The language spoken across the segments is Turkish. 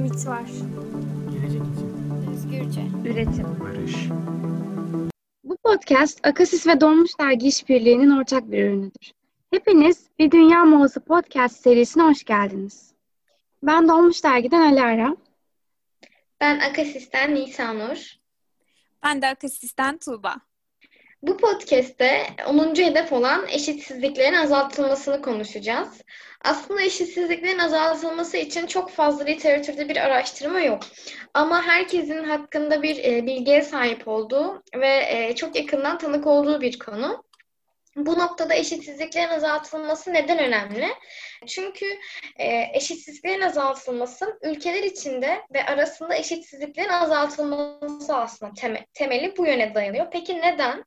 Ümit var. Gelecek için. Özgürce. Üretim. Barış. Bu podcast Akasis ve Dolmuş Dergi İşbirliği'nin ortak bir ürünüdür. Hepiniz Bir Dünya Molası podcast serisine hoş geldiniz. Ben Dolmuş Dergi'den Alara. Ben Akasis'ten Nisanur. Ben de Akasis'ten Tuğba. Bu podcast'te 10. hedef olan eşitsizliklerin azaltılmasını konuşacağız. Aslında eşitsizliklerin azaltılması için çok fazla literatürde bir araştırma yok. Ama herkesin hakkında bir e, bilgiye sahip olduğu ve e, çok yakından tanık olduğu bir konu. Bu noktada eşitsizliklerin azaltılması neden önemli? Çünkü e, eşitsizliklerin azaltılması ülkeler içinde ve arasında eşitsizliklerin azaltılması aslında teme, temeli bu yöne dayanıyor. Peki neden?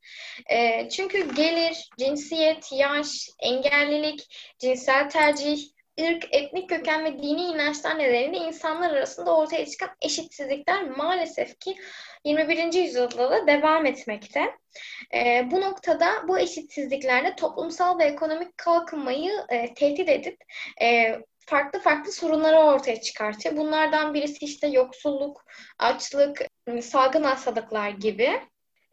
E, çünkü gelir, cinsiyet, yaş, engellilik, cinsel tercih, ırk, etnik köken ve dini inançlar nedeniyle insanlar arasında ortaya çıkan eşitsizlikler maalesef ki 21. yüzyılda da devam etmekte. E, bu noktada bu eşitsizliklerde toplumsal ve ekonomik kalkınmayı e, tehdit edip e, farklı farklı sorunları ortaya çıkartıyor. Bunlardan birisi işte yoksulluk, açlık, salgın hastalıklar gibi.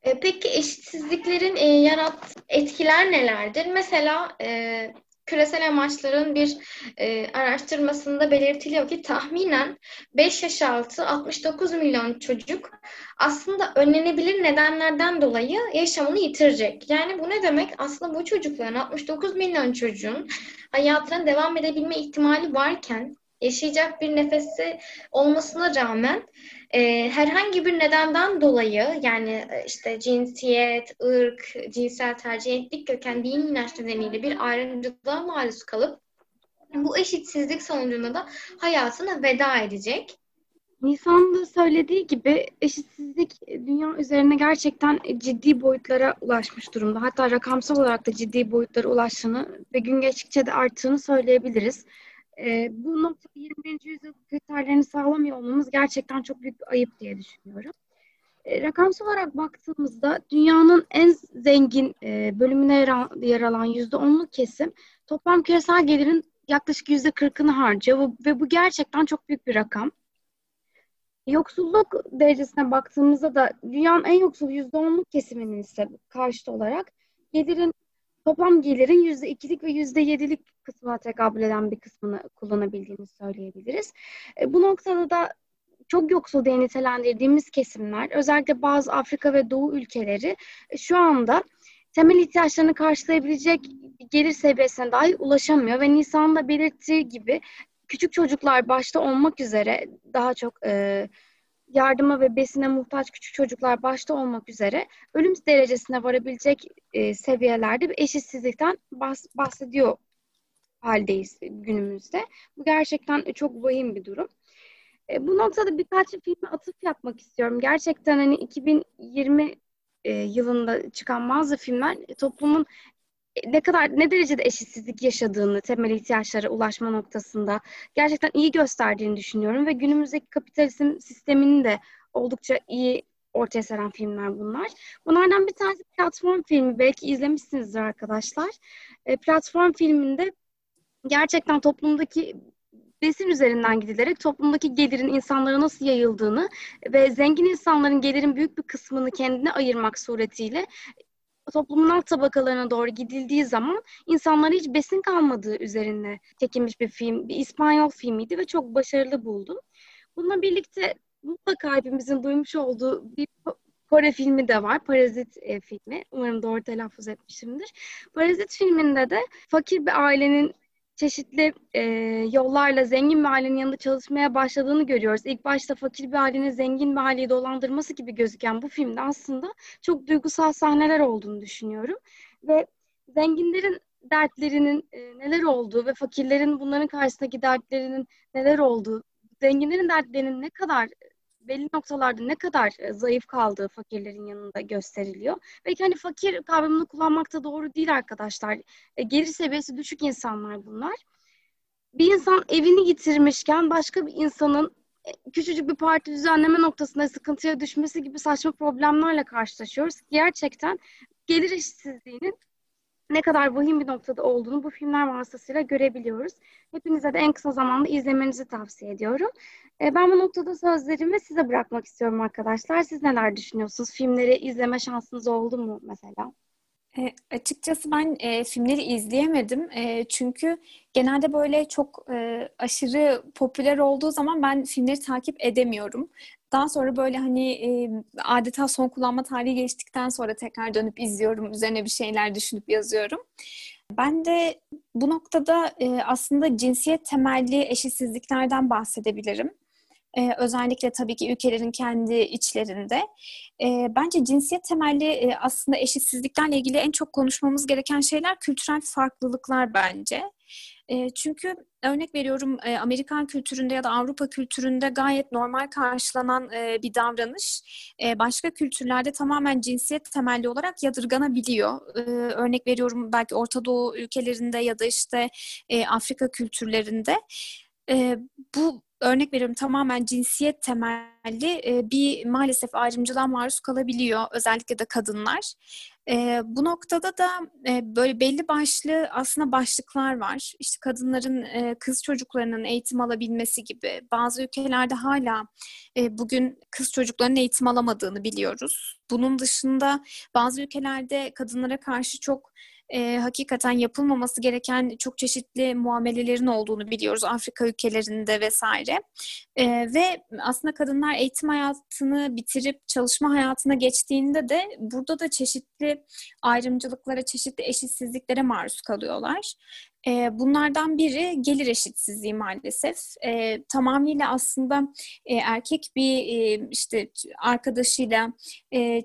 E, peki eşitsizliklerin e, yarat etkiler nelerdir? Mesela e, küresel amaçların bir e, araştırmasında belirtiliyor ki tahminen 5 yaş altı 69 milyon çocuk aslında önlenebilir nedenlerden dolayı yaşamını yitirecek. Yani bu ne demek? Aslında bu çocukların 69 milyon çocuğun hayatına devam edebilme ihtimali varken yaşayacak bir nefesi olmasına rağmen e, herhangi bir nedenden dolayı yani e, işte cinsiyet, ırk, cinsel tercih, etnik köken, dini inanç nedeniyle bir ayrımcılığa maruz kalıp bu eşitsizlik sonucunda da hayatına veda edecek. Nisan'ın da söylediği gibi eşitsizlik dünya üzerine gerçekten ciddi boyutlara ulaşmış durumda. Hatta rakamsal olarak da ciddi boyutlara ulaştığını ve gün geçtikçe de arttığını söyleyebiliriz. E, bu noktada 21. yüzyıl kriterlerini sağlamıyor olmamız gerçekten çok büyük bir ayıp diye düşünüyorum. E, rakamsal olarak baktığımızda dünyanın en zengin e, bölümüne yer, alan %10'luk kesim toplam küresel gelirin yaklaşık %40'ını harcıyor ve bu gerçekten çok büyük bir rakam. Yoksulluk derecesine baktığımızda da dünyanın en yoksul %10'luk kesiminin ise karşıt olarak gelirin toplam gelirin %2'lik ve %7'lik kısmına tekabül eden bir kısmını kullanabildiğini söyleyebiliriz. E, bu noktada da çok yoksul diye nitelendirdiğimiz kesimler, özellikle bazı Afrika ve Doğu ülkeleri e, şu anda temel ihtiyaçlarını karşılayabilecek gelir seviyesine dahi ulaşamıyor ve Nisan'ın da belirttiği gibi küçük çocuklar başta olmak üzere daha çok e, yardıma ve besine muhtaç küçük çocuklar başta olmak üzere ölüm derecesine varabilecek e, seviyelerde bir eşitsizlikten bahs- bahsediyor haldeyiz günümüzde. Bu gerçekten çok vahim bir durum. E, bu noktada birkaç filme atıf yapmak istiyorum. Gerçekten hani 2020 e, yılında çıkan bazı filmler toplumun ne kadar ne derecede eşitsizlik yaşadığını temel ihtiyaçlara ulaşma noktasında gerçekten iyi gösterdiğini düşünüyorum ve günümüzdeki kapitalizm sistemini de oldukça iyi ortaya seren filmler bunlar. Bunlardan bir tanesi platform filmi. Belki izlemişsinizdir arkadaşlar. E, platform filminde gerçekten toplumdaki besin üzerinden gidilerek toplumdaki gelirin insanlara nasıl yayıldığını ve zengin insanların gelirin büyük bir kısmını kendine ayırmak suretiyle toplumun alt tabakalarına doğru gidildiği zaman insanlara hiç besin kalmadığı üzerine çekilmiş bir film, bir İspanyol filmiydi ve çok başarılı buldum. Bununla birlikte mutlaka hepimizin duymuş olduğu bir Kore filmi de var. Parazit e, filmi. Umarım doğru telaffuz etmişimdir. Parazit filminde de fakir bir ailenin çeşitli e, yollarla zengin bir ailenin yanında çalışmaya başladığını görüyoruz. İlk başta fakir bir ailenin zengin bir aileyi dolandırması gibi gözüken bu filmde aslında çok duygusal sahneler olduğunu düşünüyorum. Ve zenginlerin dertlerinin e, neler olduğu ve fakirlerin bunların karşısındaki dertlerinin neler olduğu, zenginlerin dertlerinin ne kadar belli noktalarda ne kadar e, zayıf kaldığı fakirlerin yanında gösteriliyor. Belki hani fakir kavramını kullanmakta doğru değil arkadaşlar. E, gelir seviyesi düşük insanlar bunlar. Bir insan evini yitirmişken başka bir insanın e, küçücük bir parti düzenleme noktasında sıkıntıya düşmesi gibi saçma problemlerle karşılaşıyoruz. Gerçekten gelir eşitsizliğinin ne kadar vahim bir noktada olduğunu bu filmler vasıtasıyla görebiliyoruz. Hepinize de en kısa zamanda izlemenizi tavsiye ediyorum. E, ben bu noktada sözlerimi size bırakmak istiyorum arkadaşlar. Siz neler düşünüyorsunuz? Filmleri izleme şansınız oldu mu mesela? E, açıkçası ben e, filmleri izleyemedim. E, çünkü genelde böyle çok e, aşırı popüler olduğu zaman ben filmleri takip edemiyorum. Daha sonra böyle hani e, adeta son kullanma tarihi geçtikten sonra tekrar dönüp izliyorum. Üzerine bir şeyler düşünüp yazıyorum. Ben de bu noktada e, aslında cinsiyet temelli eşitsizliklerden bahsedebilirim. Ee, özellikle tabii ki ülkelerin kendi içlerinde. Ee, bence cinsiyet temelli e, aslında eşitsizliklerle ilgili en çok konuşmamız gereken şeyler kültürel farklılıklar bence. Çünkü örnek veriyorum Amerikan kültüründe ya da Avrupa kültüründe gayet normal karşılanan bir davranış başka kültürlerde tamamen cinsiyet temelli olarak yadırganabiliyor. E, örnek veriyorum belki Orta Doğu ülkelerinde ya da işte Afrika kültürlerinde. Bu örnek veriyorum tamamen cinsiyet temelli e, bir maalesef ayrımcılığa maruz kalabiliyor özellikle de kadınlar. E, bu noktada da e, böyle belli başlı aslında başlıklar var. İşte kadınların kız çocuklarının eğitim alabilmesi gibi. Bazı ülkelerde hala bugün kız çocuklarının eğitim alamadığını biliyoruz. Bunun dışında bazı ülkelerde kadınlara karşı çok e, hakikaten yapılmaması gereken çok çeşitli muamelelerin olduğunu biliyoruz Afrika ülkelerinde vesaire. E, ve aslında kadınlar eğitim hayatını bitirip çalışma hayatına geçtiğinde de burada da çeşitli ayrımcılıklara, çeşitli eşitsizliklere maruz kalıyorlar. Bunlardan biri gelir eşitsizliği maalesef. E, tamamıyla aslında erkek bir işte arkadaşıyla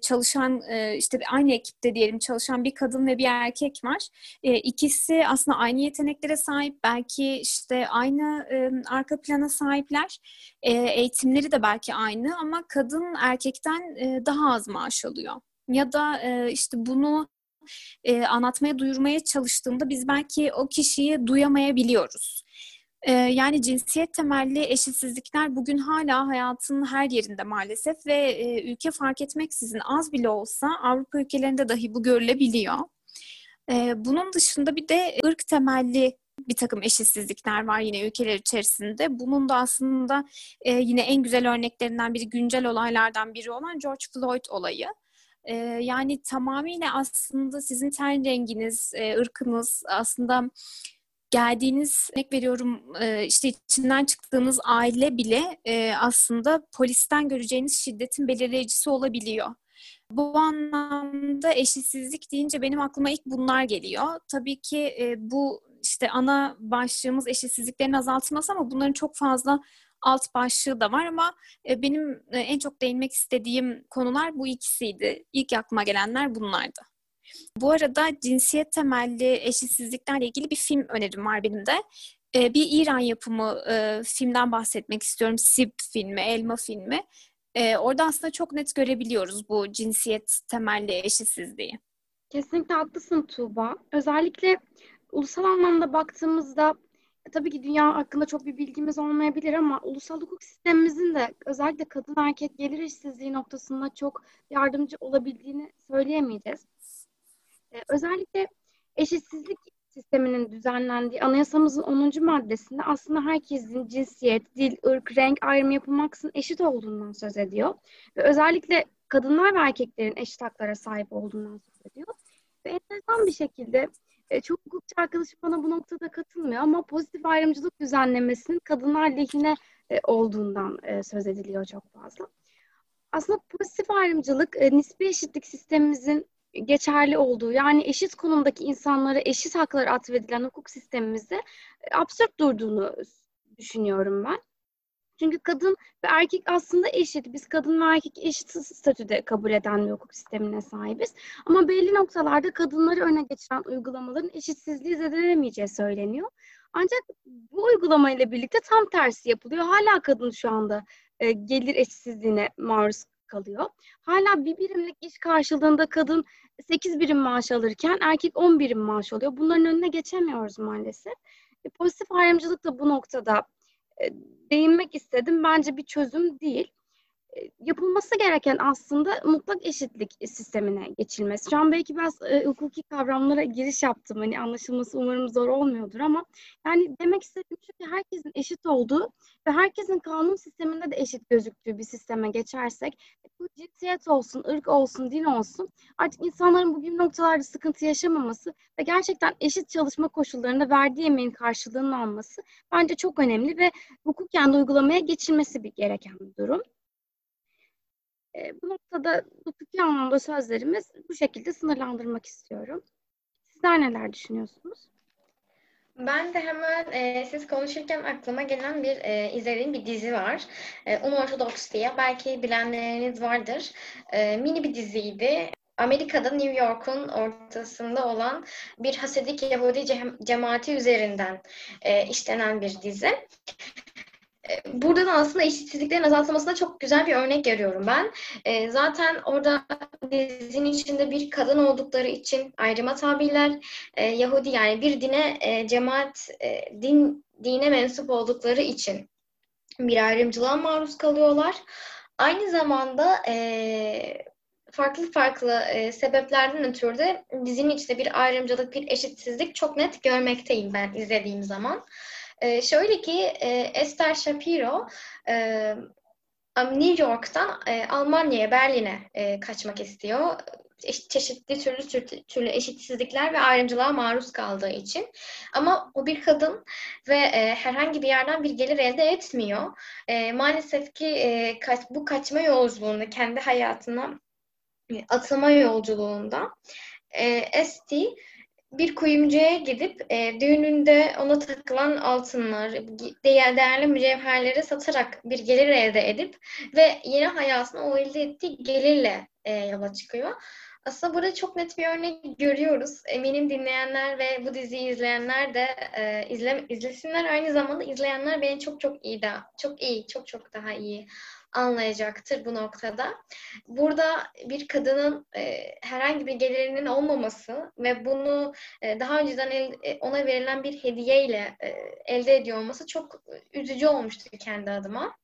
çalışan işte aynı ekipte diyelim çalışan bir kadın ve bir erkek var. E, ikisi aslında aynı yeteneklere sahip, belki işte aynı arka plana sahipler. Eğitimleri de belki aynı ama kadın erkekten daha az maaş alıyor. Ya da işte bunu e, anlatmaya, duyurmaya çalıştığında biz belki o kişiyi duyamayabiliyoruz. E, yani cinsiyet temelli eşitsizlikler bugün hala hayatın her yerinde maalesef ve e, ülke fark etmeksizin az bile olsa Avrupa ülkelerinde dahi bu görülebiliyor. E, bunun dışında bir de ırk temelli bir takım eşitsizlikler var yine ülkeler içerisinde. Bunun da aslında e, yine en güzel örneklerinden biri güncel olaylardan biri olan George Floyd olayı. E, yani tamamıyla aslında sizin ten renginiz, e, ırkınız aslında geldiğiniz örnek veriyorum e, işte içinden çıktığınız aile bile e, aslında polisten göreceğiniz şiddetin belirleyicisi olabiliyor. Bu anlamda eşitsizlik deyince benim aklıma ilk bunlar geliyor. Tabii ki e, bu işte ana başlığımız eşitsizliklerin azaltılması ama bunların çok fazla alt başlığı da var ama e, benim e, en çok değinmek istediğim konular bu ikisiydi. İlk aklıma gelenler bunlardı. Bu arada cinsiyet temelli eşitsizliklerle ilgili bir film önerim var benim de. E, bir İran yapımı filmden bahsetmek istiyorum. Sib filmi, Elma filmi. Orada aslında çok net görebiliyoruz bu cinsiyet temelli eşitsizliği. Kesinlikle haklısın Tuğba. Özellikle ulusal anlamda baktığımızda tabii ki dünya hakkında çok bir bilgimiz olmayabilir ama ulusal hukuk sistemimizin de özellikle kadın erkek gelir eşitsizliği noktasında çok yardımcı olabildiğini söyleyemeyeceğiz. Ee, özellikle eşitsizlik sisteminin düzenlendiği anayasamızın 10. maddesinde aslında herkesin cinsiyet, dil, ırk, renk ayrımı yapılmaksızın eşit olduğundan söz ediyor. Ve özellikle kadınlar ve erkeklerin eşit haklara sahip olduğundan söz ediyor. Ve enteresan bir şekilde e, çok hukukçu arkadaşım bana bu noktada katılmıyor ama pozitif ayrımcılık düzenlemesinin kadınlar lehine e, olduğundan e, söz ediliyor çok fazla. Aslında pozitif ayrımcılık e, nispi eşitlik sistemimizin geçerli olduğu yani eşit konumdaki insanlara eşit haklar atfedilen hukuk sistemimizde e, absürt durduğunu düşünüyorum ben. Çünkü kadın ve erkek aslında eşit. Biz kadın ve erkek eşit statüde kabul eden bir hukuk sistemine sahibiz. Ama belli noktalarda kadınları öne geçiren uygulamaların eşitsizliği zedelenemeyeceği söyleniyor. Ancak bu uygulamayla birlikte tam tersi yapılıyor. Hala kadın şu anda e, gelir eşitsizliğine maruz kalıyor. Hala bir birimlik iş karşılığında kadın 8 birim maaş alırken erkek 10 birim maaş alıyor. Bunların önüne geçemiyoruz maalesef. E, pozitif ayrımcılık da bu noktada değinmek istedim. Bence bir çözüm değil. E, yapılması gereken aslında mutlak eşitlik sistemine geçilmesi. Şu an belki biraz e, hukuki kavramlara giriş yaptım. Hani anlaşılması umarım zor olmuyordur ama yani demek istediğim şu ki herkesin eşit olduğu ve herkesin kanun sisteminde de eşit gözüktüğü bir sisteme geçersek bu cinsiyet olsun, ırk olsun, din olsun artık insanların bugün noktalarda sıkıntı yaşamaması ve gerçekten eşit çalışma koşullarında verdiği emeğin karşılığını alması bence çok önemli ve hukuken de uygulamaya geçilmesi bir gereken bir durum. E, bu noktada hukuki anlamda sözlerimiz bu şekilde sınırlandırmak istiyorum. Sizler neler düşünüyorsunuz? Ben de hemen e, siz konuşurken aklıma gelen bir e, izlediğim bir dizi var. E, Unorthodox diye. Belki bilenleriniz vardır. E, mini bir diziydi. Amerika'da New York'un ortasında olan bir Hasidik Yahudi cemaati üzerinden e, işlenen bir dizi. E, burada da aslında eşitsizliklerin azaltılmasına çok güzel bir örnek görüyorum ben. E, zaten orada dizinin içinde bir kadın oldukları için ayrıma tabiler, e, Yahudi yani bir dine, e, cemaat, e, din dine mensup oldukları için bir ayrımcılığa maruz kalıyorlar. Aynı zamanda e, farklı farklı sebeplerden ötürü de dizinin içinde bir ayrımcılık, bir eşitsizlik çok net görmekteyim ben izlediğim zaman. E, şöyle ki e, Esther Shapiro e, New York'tan e, Almanya'ya, Berlin'e e, kaçmak istiyor. Çeşitli türlü, türlü türlü eşitsizlikler ve ayrımcılığa maruz kaldığı için. Ama o bir kadın ve e, herhangi bir yerden bir gelir elde etmiyor. E, maalesef ki e, kaç, bu kaçma yolculuğunda kendi hayatına atılma yolculuğunda e, Esti bir kuyumcuya gidip e, düğününde ona takılan altınlar, değer, değerli mücevherleri satarak bir gelir elde edip ve yeni hayatını o elde ettiği gelirle e, yola çıkıyor. Aslında burada çok net bir örnek görüyoruz. Eminim dinleyenler ve bu diziyi izleyenler de e, izle, izlesinler. Aynı zamanda izleyenler beni çok çok iyi de, çok iyi, çok çok daha iyi anlayacaktır bu noktada. Burada bir kadının e, herhangi bir gelirinin olmaması ve bunu e, daha önceden el, e, ona verilen bir hediyeyle e, elde ediyor olması çok üzücü olmuştu kendi adıma.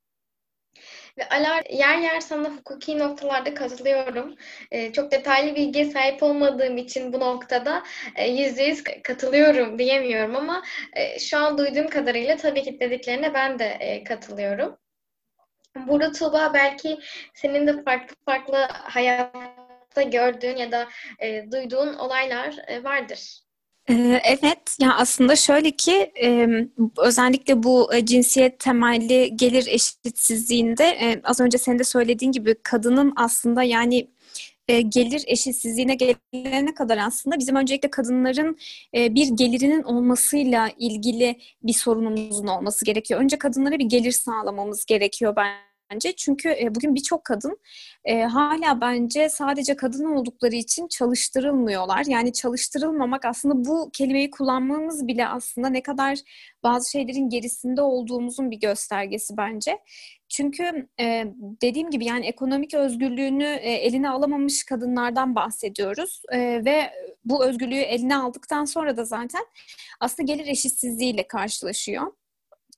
Ve Alar yer yer sana hukuki noktalarda katılıyorum. Ee, çok detaylı bilgiye sahip olmadığım için bu noktada yüzde yüz katılıyorum diyemiyorum ama e, şu an duyduğum kadarıyla tabii ki dediklerine ben de e, katılıyorum. Burada Tuğba belki senin de farklı farklı hayatta gördüğün ya da e, duyduğun olaylar e, vardır. Ee, evet, ya aslında şöyle ki özellikle bu e, cinsiyet temelli gelir eşitsizliğinde e, az önce senin de söylediğin gibi kadının aslında yani e, gelir eşitsizliğine gelene kadar aslında bizim öncelikle kadınların bir gelirinin olmasıyla ilgili bir sorunumuzun olması gerekiyor. Önce kadınlara bir gelir sağlamamız gerekiyor bence bence. Çünkü e, bugün birçok kadın e, hala bence sadece kadın oldukları için çalıştırılmıyorlar. Yani çalıştırılmamak aslında bu kelimeyi kullanmamız bile aslında ne kadar bazı şeylerin gerisinde olduğumuzun bir göstergesi bence. Çünkü e, dediğim gibi yani ekonomik özgürlüğünü e, eline alamamış kadınlardan bahsediyoruz e, ve bu özgürlüğü eline aldıktan sonra da zaten aslında gelir eşitsizliğiyle karşılaşıyor.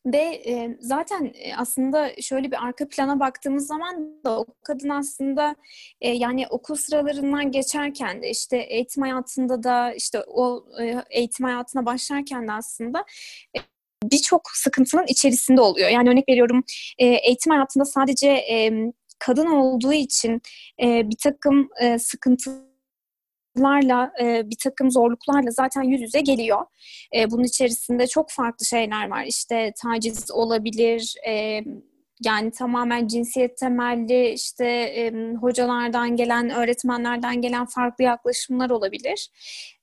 Ve e, zaten aslında şöyle bir arka plana baktığımız zaman da o kadın aslında e, yani okul sıralarından geçerken de işte eğitim hayatında da işte o e, eğitim hayatına başlarken de aslında e, birçok sıkıntının içerisinde oluyor. Yani örnek veriyorum e, eğitim hayatında sadece e, kadın olduğu için e, bir takım e, sıkıntı larla e, bir takım zorluklarla zaten yüz yüze geliyor. E, bunun içerisinde çok farklı şeyler var. İşte taciz olabilir, e, yani tamamen cinsiyet temelli işte e, hocalardan gelen, öğretmenlerden gelen farklı yaklaşımlar olabilir.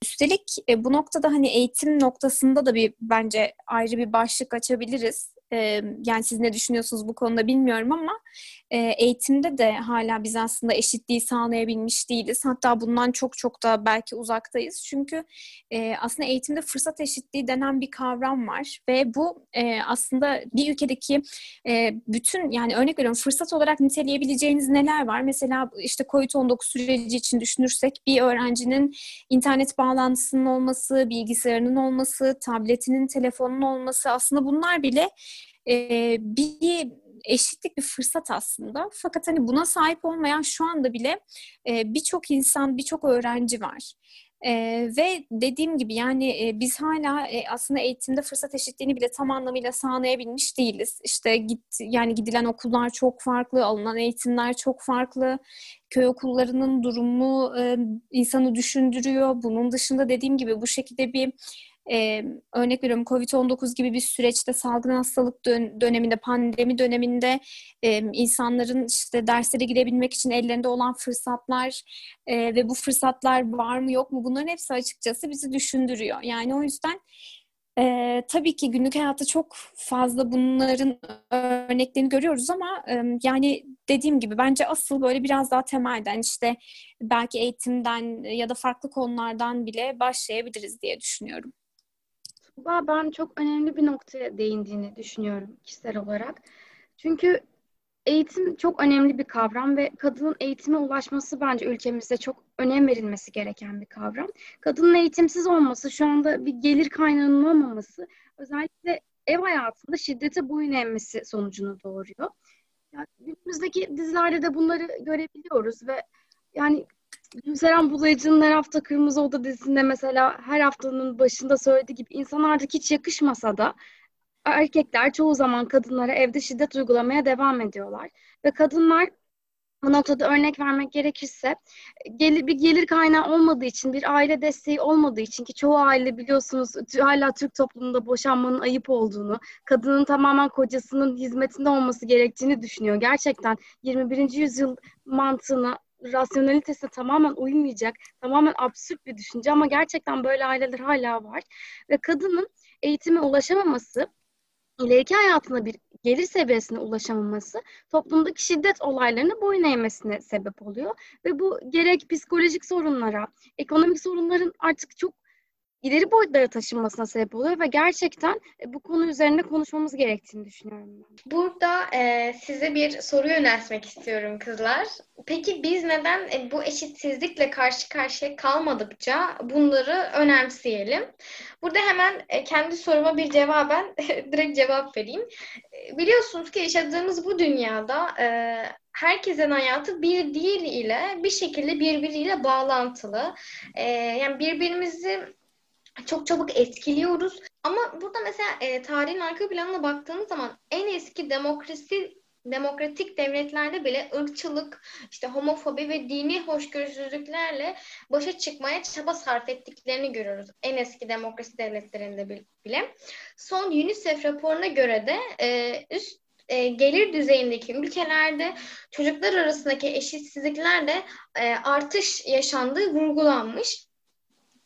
Üstelik e, bu noktada hani eğitim noktasında da bir bence ayrı bir başlık açabiliriz. Yani siz ne düşünüyorsunuz bu konuda bilmiyorum ama eğitimde de hala biz aslında eşitliği sağlayabilmiş değiliz. Hatta bundan çok çok da belki uzaktayız. Çünkü aslında eğitimde fırsat eşitliği denen bir kavram var ve bu aslında bir ülkedeki bütün yani örnek veriyorum fırsat olarak niteleyebileceğiniz neler var? Mesela işte COVID-19 süreci için düşünürsek bir öğrencinin internet bağlantısının olması, bilgisayarının olması, tabletinin, telefonun olması aslında bunlar bile e, bir eşitlik bir fırsat aslında. Fakat hani buna sahip olmayan şu anda bile e, birçok insan, birçok öğrenci var. Ee, ve dediğim gibi yani e, biz hala e, aslında eğitimde fırsat eşitliğini bile tam anlamıyla sağlayabilmiş değiliz. İşte git yani gidilen okullar çok farklı, alınan eğitimler çok farklı. Köy okullarının durumu e, insanı düşündürüyor. Bunun dışında dediğim gibi bu şekilde bir e, örnek veriyorum Covid-19 gibi bir süreçte salgın hastalık dön- döneminde, pandemi döneminde e, insanların işte derslere girebilmek için ellerinde olan fırsatlar e, ve bu fırsatlar var mı yok mu bunların hepsi açıkçası bizi düşündürüyor. Yani o yüzden ee, tabii ki günlük hayatta çok fazla bunların örneklerini görüyoruz ama e, yani dediğim gibi bence asıl böyle biraz daha temelden işte belki eğitimden ya da farklı konulardan bile başlayabiliriz diye düşünüyorum. Tuğba ben çok önemli bir noktaya değindiğini düşünüyorum kişisel olarak. Çünkü eğitim çok önemli bir kavram ve kadının eğitime ulaşması bence ülkemizde çok önem verilmesi gereken bir kavram. Kadının eğitimsiz olması, şu anda bir gelir kaynağının olmaması özellikle ev hayatında şiddete boyun eğmesi sonucunu doğuruyor. Yani günümüzdeki dizilerde de bunları görebiliyoruz ve yani Gülseren Bulayıcı'nın her hafta Kırmızı Oda dizisinde mesela her haftanın başında söylediği gibi insan artık hiç yakışmasa da erkekler çoğu zaman kadınlara evde şiddet uygulamaya devam ediyorlar. Ve kadınlar bu noktada örnek vermek gerekirse gelir, bir gelir kaynağı olmadığı için, bir aile desteği olmadığı için ki çoğu aile biliyorsunuz hala Türk toplumunda boşanmanın ayıp olduğunu, kadının tamamen kocasının hizmetinde olması gerektiğini düşünüyor. Gerçekten 21. yüzyıl mantığına rasyonalitesine tamamen uymayacak, tamamen absürt bir düşünce ama gerçekten böyle aileler hala var. Ve kadının eğitime ulaşamaması, ileriki hayatında bir gelir seviyesine ulaşamaması toplumdaki şiddet olaylarını boyun eğmesine sebep oluyor. Ve bu gerek psikolojik sorunlara, ekonomik sorunların artık çok ileri boyutlara taşınmasına sebep oluyor ve gerçekten e, bu konu üzerine konuşmamız gerektiğini düşünüyorum ben. Burada e, size bir soru yöneltmek istiyorum kızlar. Peki biz neden e, bu eşitsizlikle karşı karşıya kalmadıkça bunları önemseyelim? Burada hemen e, kendi soruma bir cevaben direkt cevap vereyim. E, biliyorsunuz ki yaşadığımız bu dünyada e, herkesin hayatı bir değil ile bir şekilde birbiriyle bağlantılı. E, yani birbirimizi çok çabuk etkiliyoruz. Ama burada mesela e, tarihin arka planına baktığımız zaman en eski demokrasi demokratik devletlerde bile ırkçılık, işte homofobi ve dini hoşgörüsüzlüklerle başa çıkmaya çaba sarf ettiklerini görüyoruz. En eski demokrasi devletlerinde bile. Son UNICEF raporuna göre de e, üst e, gelir düzeyindeki ülkelerde çocuklar arasındaki eşitsizliklerde e, artış yaşandığı vurgulanmış.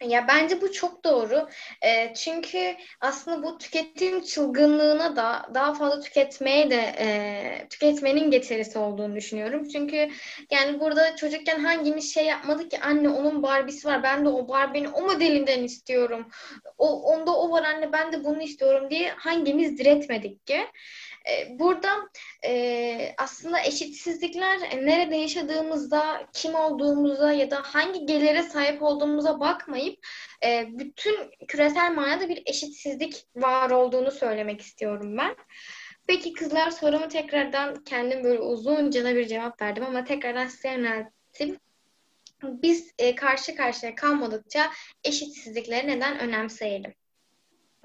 Ya bence bu çok doğru. E, çünkü aslında bu tüketim çılgınlığına da daha fazla tüketmeye de e, tüketmenin getirisi olduğunu düşünüyorum. Çünkü yani burada çocukken hangimiz şey yapmadık ki anne onun Barbie'si var ben de o Barbie'nin o modelinden istiyorum. O onda o var anne ben de bunu istiyorum diye hangimiz diretmedik ki. E, burada e, aslında eşitsizlikler nerede yaşadığımızda, kim olduğumuza ya da hangi gelire sahip olduğumuza bakmayıp e, bütün küresel manada bir eşitsizlik var olduğunu söylemek istiyorum ben. Peki kızlar sorumu tekrardan kendim böyle uzunca da bir cevap verdim ama tekrardan size yönelttim. Biz e, karşı karşıya kalmadıkça eşitsizlikleri neden önemseyelim?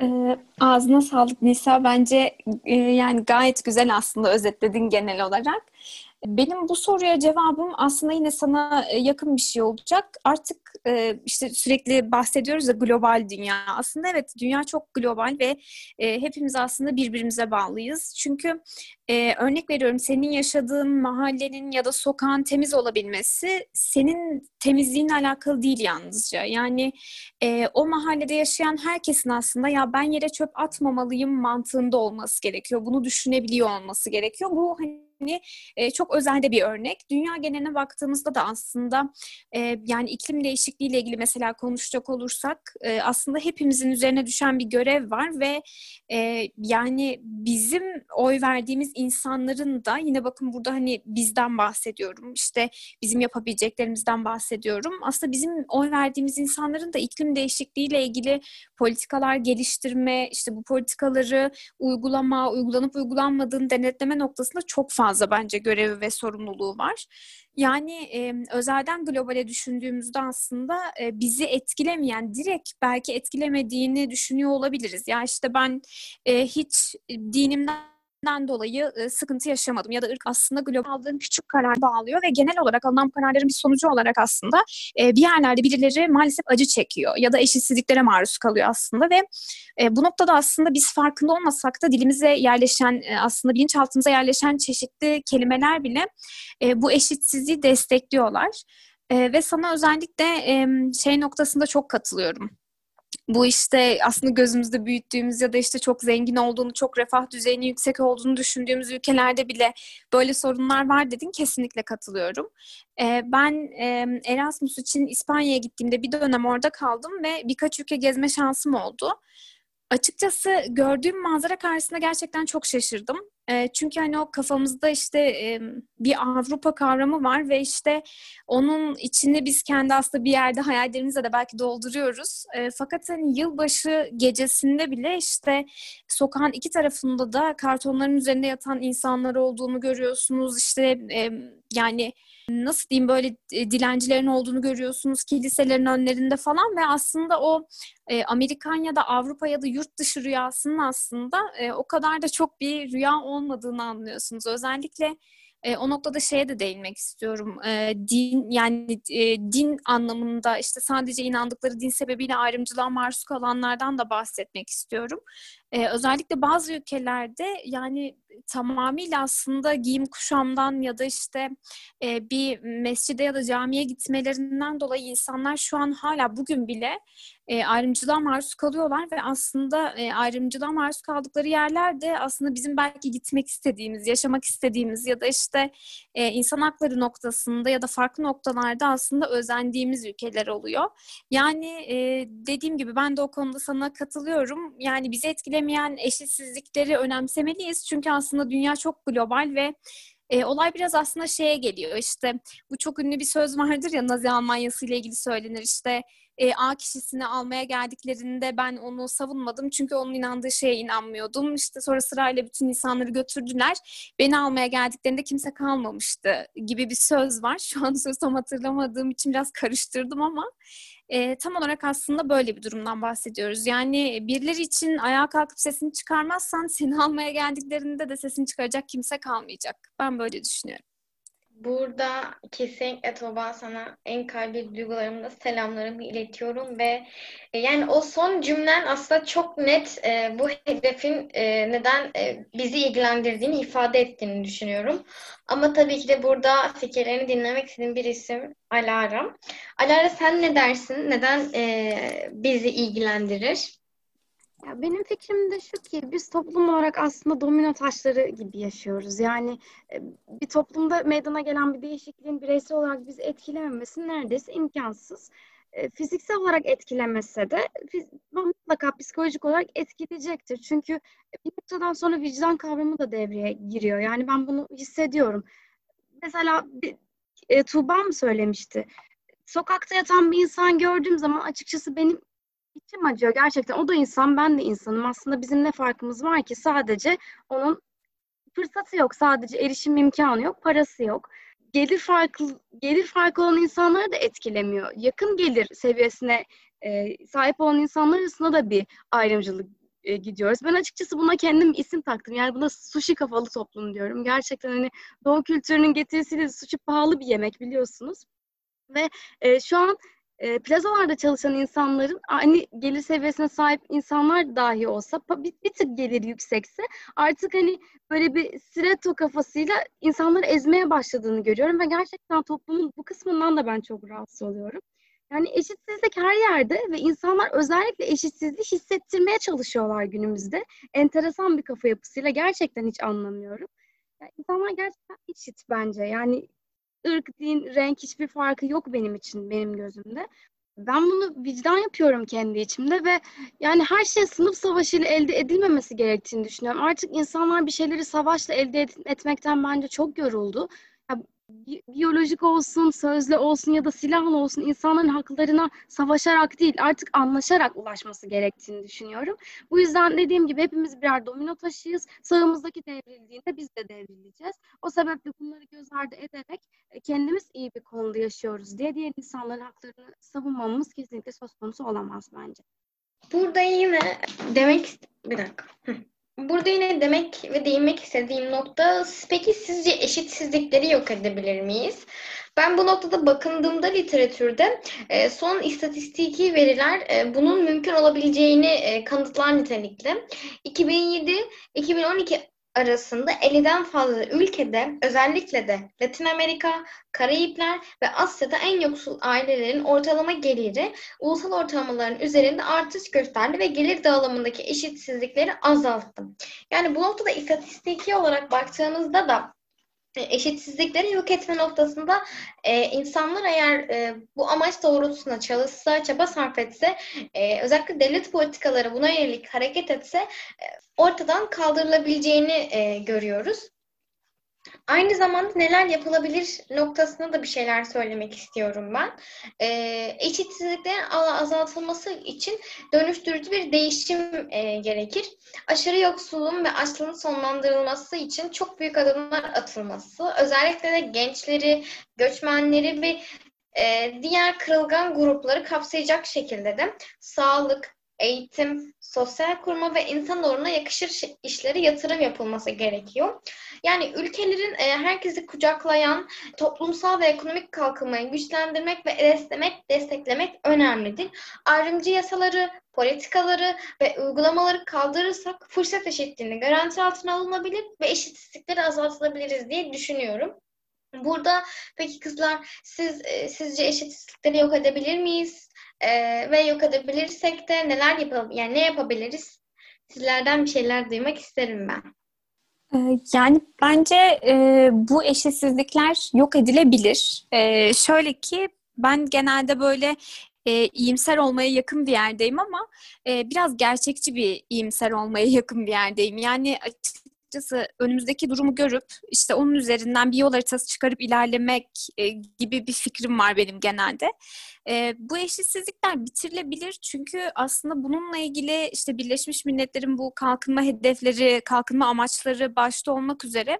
E, ağzına sağlık Nisa. Bence e, yani gayet güzel aslında özetledin genel olarak. Benim bu soruya cevabım aslında yine sana e, yakın bir şey olacak. Artık e, işte sürekli bahsediyoruz ya global dünya. Aslında evet dünya çok global ve e, hepimiz aslında birbirimize bağlıyız. Çünkü örnek veriyorum senin yaşadığın mahallenin ya da sokağın temiz olabilmesi senin temizliğinle alakalı değil yalnızca. Yani o mahallede yaşayan herkesin aslında ya ben yere çöp atmamalıyım mantığında olması gerekiyor. Bunu düşünebiliyor olması gerekiyor. Bu hani hani e, çok özelde bir örnek. Dünya geneline baktığımızda da aslında e, yani iklim değişikliği ile ilgili mesela konuşacak olursak e, aslında hepimizin üzerine düşen bir görev var ve e, yani bizim oy verdiğimiz insanların da yine bakın burada hani bizden bahsediyorum. işte bizim yapabileceklerimizden bahsediyorum. Aslında bizim oy verdiğimiz insanların da iklim değişikliği ile ilgili politikalar geliştirme, işte bu politikaları uygulama, uygulanıp uygulanmadığını denetleme noktasında çok fazla bence görevi ve sorumluluğu var. Yani e, özelden globale düşündüğümüzde aslında e, bizi etkilemeyen, direkt belki etkilemediğini düşünüyor olabiliriz. Ya işte ben e, hiç dinimden den dolayı sıkıntı yaşamadım ya da ırk aslında global aldığım küçük karar bağlıyor ve genel olarak alınan kararların bir sonucu olarak aslında bir yerlerde birileri maalesef acı çekiyor ya da eşitsizliklere maruz kalıyor aslında ve bu noktada aslında biz farkında olmasak da dilimize yerleşen aslında bilinçaltımıza yerleşen çeşitli kelimeler bile bu eşitsizliği destekliyorlar. ve sana özellikle şey noktasında çok katılıyorum bu işte aslında gözümüzde büyüttüğümüz ya da işte çok zengin olduğunu, çok refah düzeyinin yüksek olduğunu düşündüğümüz ülkelerde bile böyle sorunlar var dedin. Kesinlikle katılıyorum. Ee, ben e, Erasmus için İspanya'ya gittiğimde bir dönem orada kaldım ve birkaç ülke gezme şansım oldu. Açıkçası gördüğüm manzara karşısında gerçekten çok şaşırdım. Çünkü hani o kafamızda işte bir Avrupa kavramı var ve işte onun içinde biz kendi aslında bir yerde hayallerimizle de belki dolduruyoruz. Fakat hani yılbaşı gecesinde bile işte sokağın iki tarafında da kartonların üzerinde yatan insanlar olduğunu görüyorsunuz. İşte yani nasıl diyeyim böyle e, dilencilerin olduğunu görüyorsunuz kiliselerin önlerinde falan ve aslında o e, Amerikan ya da Avrupa ya da yurt dışı rüyasının aslında e, o kadar da çok bir rüya olmadığını anlıyorsunuz. Özellikle e, o noktada şeye de değinmek istiyorum. E, din yani e, din anlamında işte sadece inandıkları din sebebiyle ayrımcılığa maruz kalanlardan da bahsetmek istiyorum. E, özellikle bazı ülkelerde yani tamamıyla aslında giyim kuşamdan ya da işte e, bir mescide ya da camiye gitmelerinden dolayı insanlar şu an hala bugün bile e, ayrımcılığa maruz kalıyorlar ve aslında e, ayrımcılığa maruz kaldıkları yerlerde aslında bizim belki gitmek istediğimiz, yaşamak istediğimiz ya da işte e, insan hakları noktasında ya da farklı noktalarda aslında özendiğimiz ülkeler oluyor. Yani e, dediğim gibi ben de o konuda sana katılıyorum. Yani bizi etkilemeyen eşitsizlikleri önemsemeliyiz. Çünkü aslında dünya çok global ve e, olay biraz aslında şeye geliyor işte bu çok ünlü bir söz vardır ya Nazi Almanyası ile ilgili söylenir işte e, A kişisini almaya geldiklerinde ben onu savunmadım çünkü onun inandığı şeye inanmıyordum. İşte sonra sırayla bütün insanları götürdüler. Beni almaya geldiklerinde kimse kalmamıştı gibi bir söz var. Şu an söz tam hatırlamadığım için biraz karıştırdım ama e, tam olarak aslında böyle bir durumdan bahsediyoruz. Yani birileri için ayağa kalkıp sesini çıkarmazsan seni almaya geldiklerinde de sesini çıkaracak kimse kalmayacak. Ben böyle düşünüyorum. Burada kesinlikle Tuğba sana en kalbi duygularımda selamlarımı iletiyorum ve e, yani o son cümlen aslında çok net e, bu hedefin e, neden e, bizi ilgilendirdiğini ifade ettiğini düşünüyorum. Ama tabii ki de burada fikirlerini dinlemek istediğim bir isim Alara. Alara sen ne dersin? Neden e, bizi ilgilendirir? Ya benim fikrim de şu ki biz toplum olarak aslında domino taşları gibi yaşıyoruz. Yani e, bir toplumda meydana gelen bir değişikliğin bireysel olarak bizi etkilememesi neredeyse imkansız. E, fiziksel olarak etkilemese de mutlaka psikolojik olarak etkileyecektir. Çünkü bir noktadan sonra vicdan kavramı da devreye giriyor. Yani ben bunu hissediyorum. Mesela bir, e, Tuğba mı söylemişti? Sokakta yatan bir insan gördüğüm zaman açıkçası benim İçim acıyor gerçekten. O da insan, ben de insanım. Aslında bizim ne farkımız var ki? Sadece onun fırsatı yok. Sadece erişim imkanı yok, parası yok. Gelir farkı gelir farkı olan insanları da etkilemiyor. Yakın gelir seviyesine e, sahip olan insanlar arasında da bir ayrımcılık e, gidiyoruz. Ben açıkçası buna kendim isim taktım. Yani buna sushi kafalı toplum diyorum. Gerçekten hani doğu kültürünün getirisiyle sushi pahalı bir yemek biliyorsunuz. Ve e, şu an e, plazalarda çalışan insanların aynı gelir seviyesine sahip insanlar dahi olsa bir, bir tık gelir yüksekse artık hani böyle bir stiletto kafasıyla insanları ezmeye başladığını görüyorum ve gerçekten toplumun bu kısmından da ben çok rahatsız oluyorum. Yani eşitsizlik her yerde ve insanlar özellikle eşitsizliği hissettirmeye çalışıyorlar günümüzde. Enteresan bir kafa yapısıyla gerçekten hiç anlamıyorum. Yani insanlar gerçekten eşit bence. Yani ırk, din, renk hiçbir farkı yok benim için, benim gözümde. Ben bunu vicdan yapıyorum kendi içimde ve yani her şey sınıf savaşıyla elde edilmemesi gerektiğini düşünüyorum. Artık insanlar bir şeyleri savaşla elde et- etmekten bence çok yoruldu. Biyolojik olsun, sözlü olsun ya da silahlı olsun insanların haklarına savaşarak değil artık anlaşarak ulaşması gerektiğini düşünüyorum. Bu yüzden dediğim gibi hepimiz birer domino taşıyız. Sağımızdaki devrildiğinde biz de devrileceğiz. O sebeple bunları göz ardı ederek e, kendimiz iyi bir konuda yaşıyoruz diye diğer insanların haklarını savunmamız kesinlikle söz konusu olamaz bence. Burada yine demek bir dakika. Burada yine demek ve değinmek istediğim nokta peki sizce eşitsizlikleri yok edebilir miyiz? Ben bu noktada bakındığımda literatürde e, son istatistiki veriler e, bunun mümkün olabileceğini e, kanıtlar nitelikte. 2007-2012 arasında 50'den fazla ülkede özellikle de Latin Amerika, Karayipler ve Asya'da en yoksul ailelerin ortalama geliri ulusal ortalamaların üzerinde artış gösterdi ve gelir dağılımındaki eşitsizlikleri azalttı. Yani bu noktada istatistiki olarak baktığımızda da eşitsizlikleri yok etme noktasında e, insanlar eğer e, bu amaç doğrultusunda çalışsa, çaba sarf etse, e, özellikle devlet politikaları buna yönelik hareket etse e, ortadan kaldırılabileceğini e, görüyoruz. Aynı zamanda neler yapılabilir noktasında da bir şeyler söylemek istiyorum ben. Ee, eşitsizliklerin azaltılması için dönüştürücü bir değişim e, gerekir. Aşırı yoksulluğun ve açlığın sonlandırılması için çok büyük adımlar atılması, özellikle de gençleri, göçmenleri ve e, diğer kırılgan grupları kapsayacak şekilde de sağlık, eğitim, sosyal kurma ve insan doğruna yakışır işlere yatırım yapılması gerekiyor. Yani ülkelerin e, herkesi kucaklayan toplumsal ve ekonomik kalkınmayı güçlendirmek ve desteklemek, desteklemek önemlidir. Ayrımcı yasaları, politikaları ve uygulamaları kaldırırsak fırsat eşitliğini garanti altına alınabilir ve eşitsizlikleri azaltılabiliriz diye düşünüyorum. Burada peki kızlar siz e, sizce eşitsizlikleri yok edebilir miyiz? E, ve yok edebilirsek de neler yapalım? Yani ne yapabiliriz? Sizlerden bir şeyler duymak isterim ben. Ee, yani bence e, bu eşitsizlikler yok edilebilir. E, şöyle ki ben genelde böyle e, iyimser olmaya yakın bir yerdeyim ama e, biraz gerçekçi bir iyimser olmaya yakın bir yerdeyim. Yani açıkçası önümüzdeki durumu görüp işte onun üzerinden bir yol haritası çıkarıp ilerlemek e, gibi bir fikrim var benim genelde. E, bu eşitsizlikler bitirilebilir çünkü aslında bununla ilgili işte Birleşmiş Milletler'in bu kalkınma hedefleri, kalkınma amaçları başta olmak üzere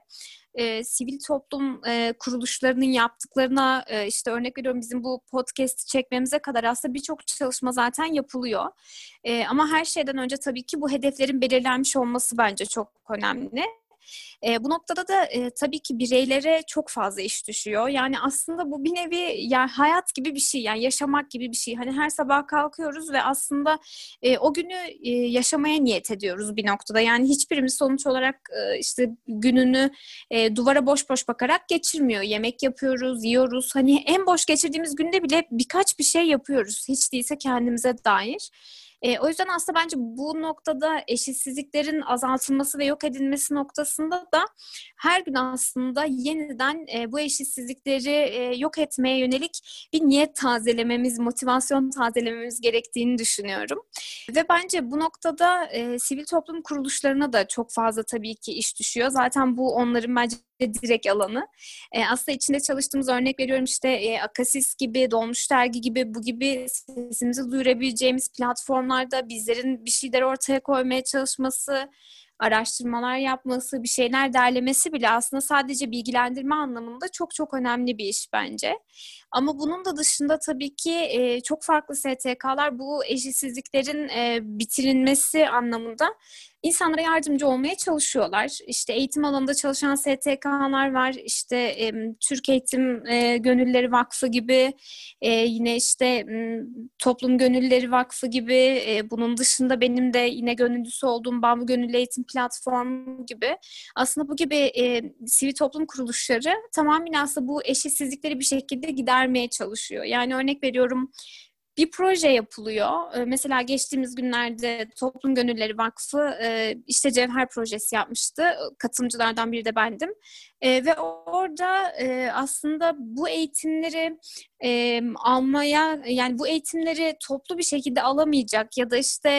e, sivil toplum e, kuruluşlarının yaptıklarına e, işte örnek veriyorum bizim bu podcast'i çekmemize kadar aslında birçok çalışma zaten yapılıyor. E, ama her şeyden önce tabii ki bu hedeflerin belirlenmiş olması bence çok önemli. E, bu noktada da e, tabii ki bireylere çok fazla iş düşüyor. Yani aslında bu bir nevi yani hayat gibi bir şey, yani yaşamak gibi bir şey. Hani her sabah kalkıyoruz ve aslında e, o günü e, yaşamaya niyet ediyoruz bir noktada. Yani hiçbirimiz sonuç olarak e, işte gününü e, duvara boş boş bakarak geçirmiyor. Yemek yapıyoruz, yiyoruz. Hani en boş geçirdiğimiz günde bile birkaç bir şey yapıyoruz. Hiç değilse kendimize dair. E, o yüzden aslında bence bu noktada eşitsizliklerin azaltılması ve yok edilmesi noktasında da her gün aslında yeniden e, bu eşitsizlikleri e, yok etmeye yönelik bir niyet tazelememiz, motivasyon tazelememiz gerektiğini düşünüyorum. Ve bence bu noktada e, sivil toplum kuruluşlarına da çok fazla tabii ki iş düşüyor. Zaten bu onların bence direkt alanı. E, aslında içinde çalıştığımız örnek veriyorum işte e, Akasis gibi, Dolmuş Dergi gibi bu gibi sesimizi duyurabileceğimiz platformlarda bizlerin bir şeyler ortaya koymaya çalışması, araştırmalar yapması, bir şeyler derlemesi bile aslında sadece bilgilendirme anlamında çok çok önemli bir iş bence. Ama bunun da dışında tabii ki e, çok farklı STK'lar bu eşitsizliklerin e, bitirilmesi anlamında insanlara yardımcı olmaya çalışıyorlar. İşte eğitim alanında çalışan STK'lar var. İşte e, Türk Eğitim e, Gönülleri Vakfı gibi, e, yine işte e, Toplum Gönülleri Vakfı gibi. E, bunun dışında benim de yine gönüllüsü olduğum Bambu Gönüllü Eğitim Platformu gibi. Aslında bu gibi e, sivil toplum kuruluşları tamamen aslında bu eşitsizlikleri bir şekilde gidermeye çalışıyor. Yani örnek veriyorum bir proje yapılıyor. E, mesela geçtiğimiz günlerde Toplum Gönülleri Vakfı e, işte Cevher projesi yapmıştı. Katılımcılardan biri de bendim. E, ve orada e, aslında bu eğitimleri almaya yani bu eğitimleri toplu bir şekilde alamayacak ya da işte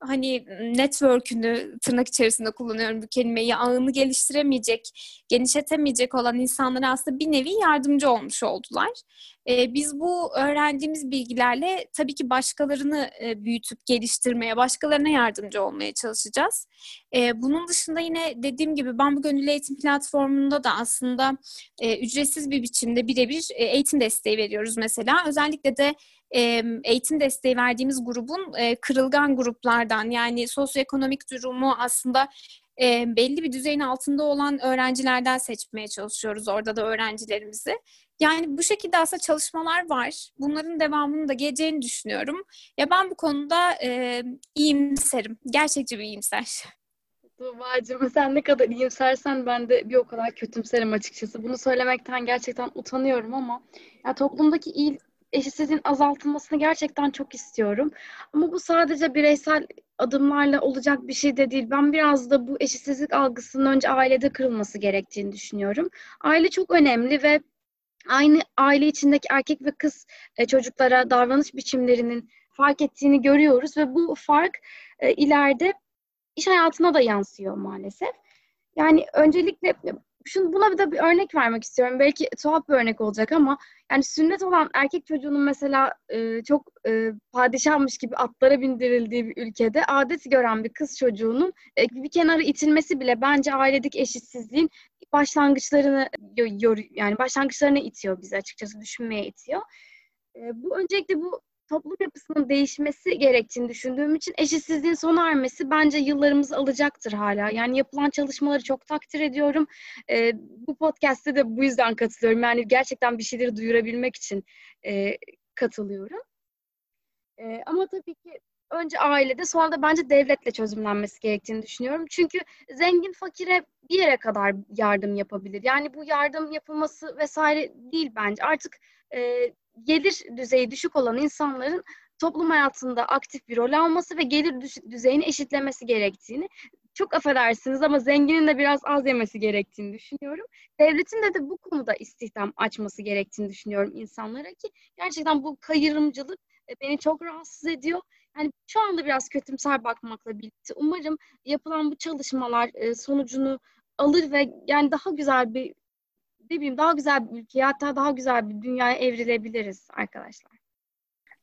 hani network'ünü tırnak içerisinde kullanıyorum bu kelimeyi ağını geliştiremeyecek, genişletemeyecek olan insanlara aslında bir nevi yardımcı olmuş oldular. Ee, biz bu öğrendiğimiz bilgilerle tabii ki başkalarını e, büyütüp geliştirmeye, başkalarına yardımcı olmaya çalışacağız. Ee, bunun dışında yine dediğim gibi ben bu gönüllü eğitim platformunda da aslında e, ücretsiz bir biçimde birebir e, eğitim desteği veriyoruz mesela. Özellikle de eğitim desteği verdiğimiz grubun kırılgan gruplardan yani sosyoekonomik durumu aslında belli bir düzeyin altında olan öğrencilerden seçmeye çalışıyoruz orada da öğrencilerimizi. Yani bu şekilde aslında çalışmalar var. Bunların devamını da geleceğini düşünüyorum. Ya ben bu konuda e, iyimserim. Gerçekçi bir iyimser. Tuğba'cığım sen ne kadar iyimsersen ben de bir o kadar kötümserim açıkçası. Bunu söylemekten gerçekten utanıyorum ama ya toplumdaki iyi eşitsizliğin azaltılmasını gerçekten çok istiyorum. Ama bu sadece bireysel adımlarla olacak bir şey de değil. Ben biraz da bu eşitsizlik algısının önce ailede kırılması gerektiğini düşünüyorum. Aile çok önemli ve aynı aile içindeki erkek ve kız e, çocuklara davranış biçimlerinin fark ettiğini görüyoruz ve bu fark e, ileride iş hayatına da yansıyor maalesef. Yani öncelikle şunu buna bir de bir örnek vermek istiyorum. Belki tuhaf bir örnek olacak ama yani sünnet olan erkek çocuğunun mesela e, çok e, padişahmış gibi atlara bindirildiği bir ülkede adet gören bir kız çocuğunun e, bir kenara itilmesi bile bence ailedeki eşitsizliğin başlangıçlarını yani başlangıçlarına itiyor bizi açıkçası düşünmeye itiyor. E, bu öncelikle bu toplum yapısının değişmesi gerektiğini düşündüğüm için eşitsizliğin sona ermesi bence yıllarımızı alacaktır hala. Yani yapılan çalışmaları çok takdir ediyorum. E, bu podcast'te de bu yüzden katılıyorum. Yani gerçekten bir şeyleri duyurabilmek için e, katılıyorum. E, ama tabii ki önce ailede sonra da bence devletle çözümlenmesi gerektiğini düşünüyorum. Çünkü zengin fakire bir yere kadar yardım yapabilir. Yani bu yardım yapılması vesaire değil bence. Artık e, gelir düzeyi düşük olan insanların toplum hayatında aktif bir rol alması ve gelir düzeyini eşitlemesi gerektiğini çok affedersiniz ama zenginin de biraz az yemesi gerektiğini düşünüyorum. Devletin de, de bu konuda istihdam açması gerektiğini düşünüyorum insanlara ki gerçekten bu kayırımcılık e, beni çok rahatsız ediyor. Yani şu anda biraz kötümser bakmakla birlikte umarım yapılan bu çalışmalar e, sonucunu alır ve yani daha güzel bir ne bileyim daha güzel bir ülkeye hatta daha güzel bir dünyaya evrilebiliriz arkadaşlar.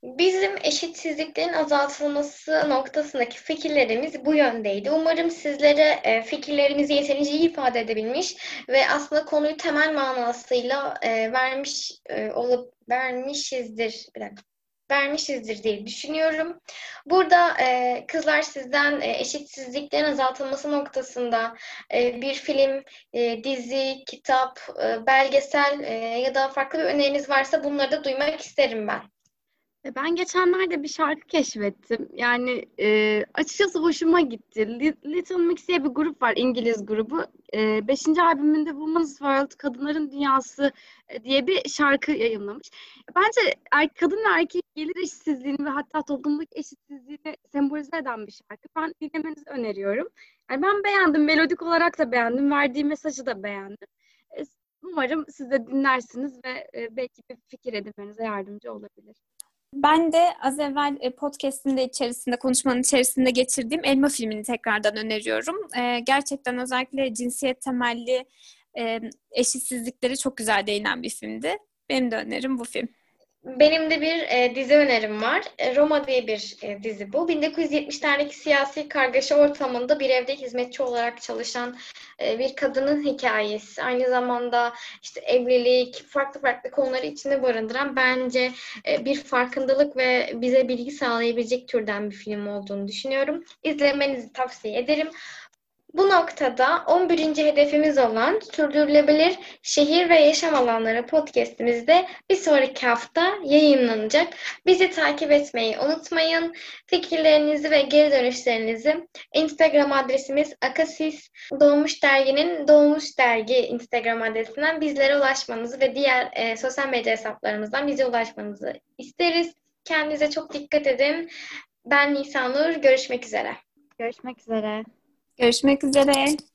Bizim eşitsizliklerin azaltılması noktasındaki fikirlerimiz bu yöndeydi. Umarım sizlere e, fikirlerimizi yeterince iyi ifade edebilmiş ve aslında konuyu temel manasıyla e, vermiş e, olup vermişizdir. Bir dakika vermişizdir diye düşünüyorum. Burada e, kızlar sizden e, eşitsizliklerin azaltılması noktasında e, bir film, e, dizi, kitap, e, belgesel e, ya da farklı bir öneriniz varsa bunları da duymak isterim ben. E, ben geçenlerde bir şarkı keşfettim. Yani e, açıkçası hoşuma gitti. Little Mix diye bir grup var, İngiliz grubu. E, beşinci albümünde Women's World, Kadınların Dünyası e, diye bir şarkı yayınlamış. Bence er, kadın ve erkek gelir eşitsizliğini ve hatta toplumdaki eşitsizliğini sembolize eden bir şarkı. Ben dinlemenizi öneriyorum. Yani ben beğendim, melodik olarak da beğendim, verdiği mesajı da beğendim. E, umarım siz de dinlersiniz ve e, belki bir fikir edinmenize yardımcı olabilir. Ben de az evvel e, podcast'in de içerisinde, konuşmanın içerisinde geçirdiğim Elma filmini tekrardan öneriyorum. E, gerçekten özellikle cinsiyet temelli e, eşitsizlikleri çok güzel değinen bir filmdi. Benim de önerim bu film. Benim de bir e, dizi önerim var. E, Roma diye bir e, dizi bu. 1970'lerdeki siyasi kargaşa ortamında bir evde hizmetçi olarak çalışan e, bir kadının hikayesi. Aynı zamanda işte evlilik, farklı farklı konuları içinde barındıran bence e, bir farkındalık ve bize bilgi sağlayabilecek türden bir film olduğunu düşünüyorum. İzlemenizi tavsiye ederim. Bu noktada 11. hedefimiz olan Sürdürülebilir Şehir ve Yaşam Alanları podcastimizde bir sonraki hafta yayınlanacak. Bizi takip etmeyi unutmayın. Fikirlerinizi ve geri dönüşlerinizi Instagram adresimiz Akasis Doğmuş Dergi'nin Doğmuş Dergi Instagram adresinden bizlere ulaşmanızı ve diğer e, sosyal medya hesaplarımızdan bize ulaşmanızı isteriz. Kendinize çok dikkat edin. Ben Nisanur. Görüşmek üzere. Görüşmek üzere. Görüşmek üzere.